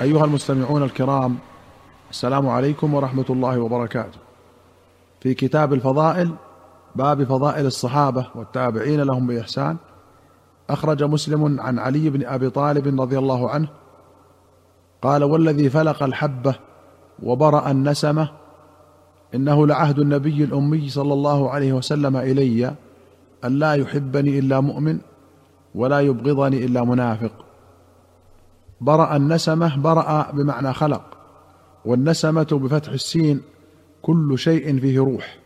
أيها المستمعون الكرام السلام عليكم ورحمة الله وبركاته. في كتاب الفضائل باب فضائل الصحابة والتابعين لهم بإحسان أخرج مسلم عن علي بن أبي طالب رضي الله عنه قال والذي فلق الحبة وبرأ النسمة إنه لعهد النبي الأمي صلى الله عليه وسلم إلي أن لا يحبني إلا مؤمن ولا يبغضني إلا منافق برأ النسمة برأ بمعنى خلق والنسمة بفتح السين كل شيء فيه روح.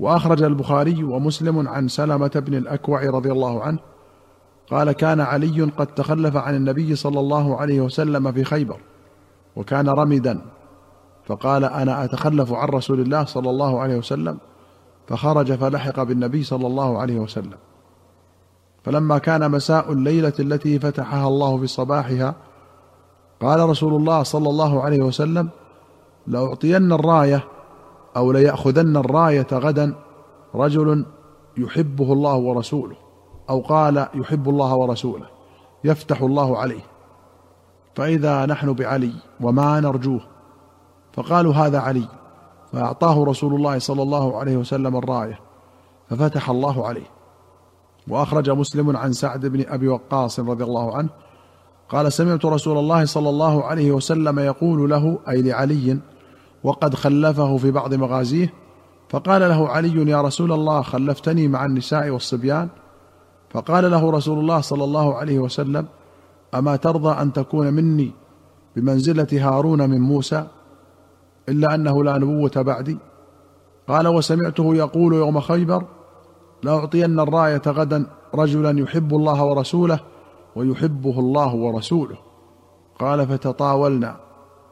وأخرج البخاري ومسلم عن سلمة بن الأكوع رضي الله عنه قال كان علي قد تخلف عن النبي صلى الله عليه وسلم في خيبر وكان رمدا فقال أنا أتخلف عن رسول الله صلى الله عليه وسلم فخرج فلحق بالنبي صلى الله عليه وسلم. فلما كان مساء الليلة التي فتحها الله في صباحها قال رسول الله صلى الله عليه وسلم لأعطين الراية أو ليأخذن الراية غدا رجل يحبه الله ورسوله أو قال يحب الله ورسوله يفتح الله عليه. فإذا نحن بعلي وما نرجوه فقالوا هذا علي فأعطاه رسول الله صلى الله عليه وسلم الراية ففتح الله عليه. وأخرج مسلم عن سعد بن أبي وقاص رضي الله عنه قال سمعت رسول الله صلى الله عليه وسلم يقول له أي لعلي وقد خلفه في بعض مغازيه فقال له علي يا رسول الله خلفتني مع النساء والصبيان؟ فقال له رسول الله صلى الله عليه وسلم أما ترضى أن تكون مني بمنزلة هارون من موسى؟ إلا أنه لا نبوة بعدي. قال وسمعته يقول يوم خيبر لاعطين الراية غدا رجلا يحب الله ورسوله ويحبه الله ورسوله. قال فتطاولنا.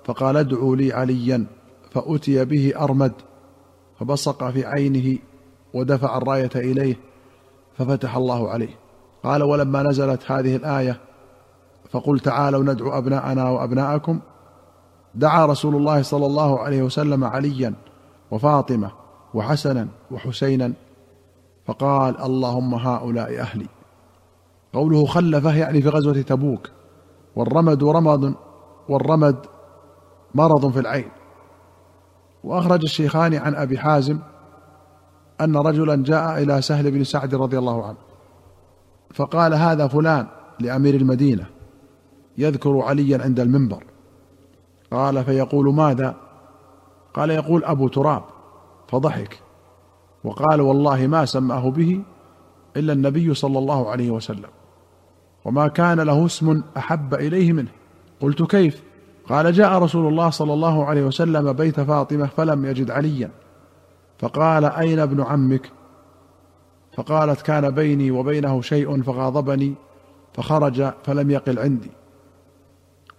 فقال ادعوا لي عليا. فأتي به أرمد فبصق في عينه ودفع الراية إليه ففتح الله عليه. قال ولما نزلت هذه الآية فقل تعالوا ندعو أبناءنا وأبناءكم. دعا رسول الله صلى الله عليه وسلم عليا وفاطمة وحسنا وحسينا فقال اللهم هؤلاء أهلي. قوله خلفه يعني في غزوة تبوك. والرمد رمض والرمد مرض في العين. وأخرج الشيخان عن أبي حازم أن رجلا جاء إلى سهل بن سعد رضي الله عنه. فقال هذا فلان لأمير المدينة يذكر عليا عند المنبر. قال فيقول ماذا؟ قال يقول أبو تراب فضحك. وقال والله ما سماه به إلا النبي صلى الله عليه وسلم. وما كان له اسم أحب إليه منه. قلت كيف؟ قال جاء رسول الله صلى الله عليه وسلم بيت فاطمة فلم يجد عليا. فقال أين ابن عمك؟ فقالت كان بيني وبينه شيء فغاضبني فخرج فلم يقل عندي.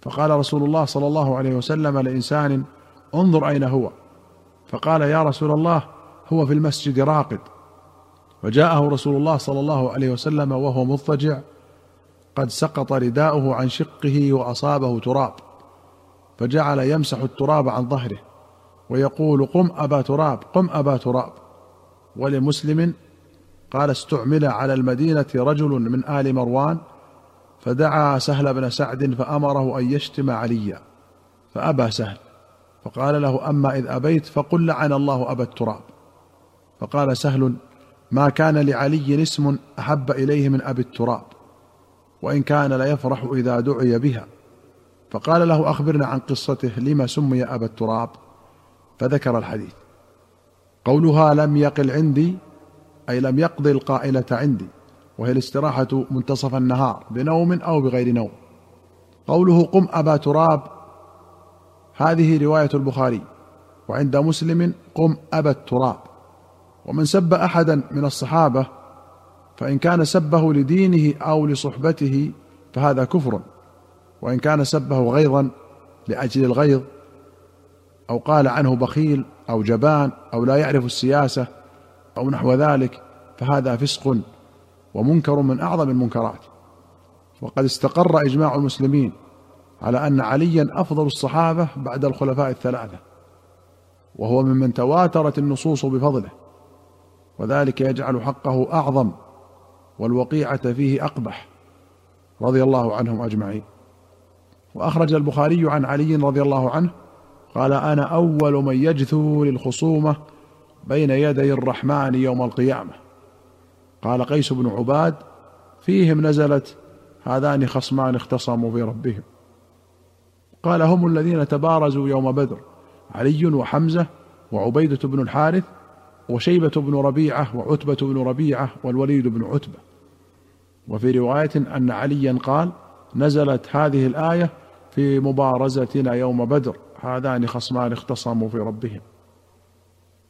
فقال رسول الله صلى الله عليه وسلم لإنسان انظر أين هو. فقال يا رسول الله هو في المسجد راقد. فجاءه رسول الله صلى الله عليه وسلم وهو مضطجع قد سقط رداؤه عن شقه وأصابه تراب فجعل يمسح التراب عن ظهره ويقول قم أبا تراب قم أبا تراب. ولمسلم قال استعمل على المدينة رجل من آل مروان فدعا سهل بن سعد فأمره أن يشتم عليا فأبى سهل فقال له أما إذ أبيت فقل لعن الله أبا التراب. فقال سهل ما كان لعلي اسم أحب إليه من أبي التراب وإن كان ليفرح إذا دعي بها. فقال له أخبرنا عن قصته لما سمي أبا التراب؟ فذكر الحديث. قولها لم يقل عندي أي لم يقض القائلة عندي وهي الاستراحة منتصف النهار بنوم أو بغير نوم. قوله قم أبا تراب هذه رواية البخاري وعند مسلم قم أبا التراب. ومن سب أحدا من الصحابة فإن كان سبه لدينه أو لصحبته فهذا كفر وإن كان سبه غيظا لأجل الغيظ أو قال عنه بخيل أو جبان أو لا يعرف السياسة أو نحو ذلك فهذا فسق ومنكر من أعظم المنكرات. وقد استقر إجماع المسلمين على أن عليا أفضل الصحابة بعد الخلفاء الثلاثة وهو ممن تواترت النصوص بفضله. وذلك يجعل حقه أعظم والوقيعة فيه أقبح رضي الله عنهم أجمعين. وأخرج البخاري عن علي رضي الله عنه قال أنا أول من يجثو للخصومة بين يدي الرحمن يوم القيامة. قال قيس بن عباد فيهم نزلت هذان خصمان اختصموا في ربهم. قال هم الذين تبارزوا يوم بدر علي وحمزة وعبيدة بن الحارث وشيبة بن ربيعة وعتبة بن ربيعة والوليد بن عتبة. وفي رواية أن عليا قال نزلت هذه الآية في مبارزتنا يوم بدر هذان خصمان اختصموا في ربهم.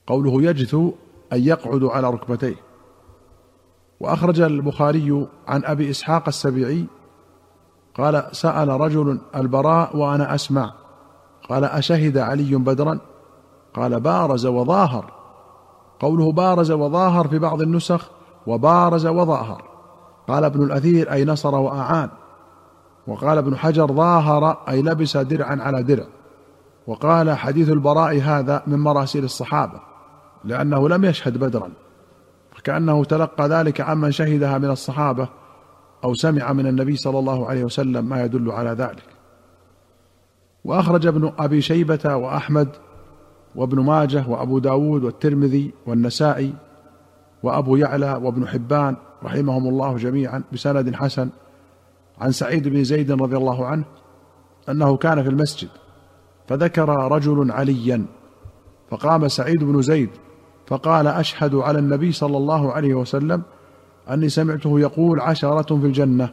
قوله يجثو أن يقعد على ركبتيه. وأخرج البخاري عن أبي إسحاق السبيعي قال سأل رجل البراء وأنا أسمع. قال أشهد علي بدرا؟ قال بارز وظاهر. قوله بارز وظاهر في بعض النسخ وبارز وظاهر. قال ابن الأثير أي نصر وأعان. وقال ابن حجر ظاهر أي لبس درعا على درع. وقال حديث البراء هذا من مراسيل الصحابة لأنه لم يشهد بدرا. فكأنه تلقى ذلك عمن شهدها من الصحابة أو سمع من النبي صلى الله عليه وسلم ما يدل على ذلك. وأخرج ابن أبي شيبة وأحمد وابن ماجه وأبو داود والترمذي والنسائي وأبو يعلى وابن حبان رحمهم الله جميعا بسند حسن عن سعيد بن زيد رضي الله عنه أنه كان في المسجد فذكر رجل عليا فقام سعيد بن زيد فقال أشهد على النبي صلى الله عليه وسلم أني سمعته يقول عشرة في الجنة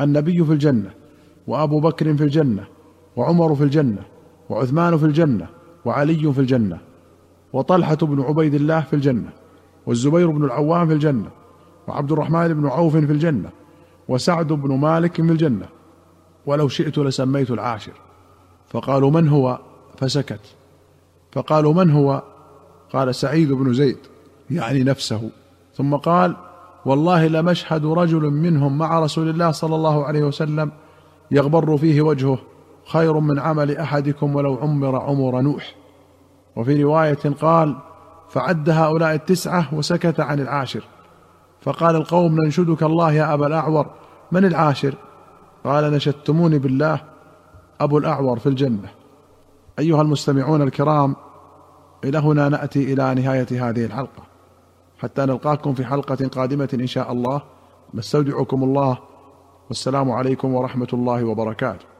النبي في الجنة وأبو بكر في الجنة وعمر في الجنة وعثمان في الجنة وعلي في الجنة وطلحة بن عبيد الله في الجنة والزبير بن العوام في الجنة وعبد الرحمن بن عوف في الجنة وسعد بن مالك في الجنة. ولو شئت لسميت العاشر. فقالوا من هو؟ فسكت. فقالوا من هو؟ قال سعيد بن زيد يعني نفسه. ثم قال والله لمشهد رجل منهم مع رسول الله صلى الله عليه وسلم يغبر فيه وجهه. خير من عمل أحدكم ولو عمر عمر نوح. وفي رواية قال فعد هؤلاء التسعة وسكت عن العاشر. فقال القوم ننشدك الله يا أبا الأعور. من العاشر؟ قال نشدتموني بالله أبو الأعور في الجنة. أيها المستمعون الكرام إلى هنا نأتي إلى نهاية هذه الحلقة. حتى نلقاكم في حلقة قادمة إن شاء الله. نستودعكم الله. والسلام عليكم ورحمة الله وبركاته.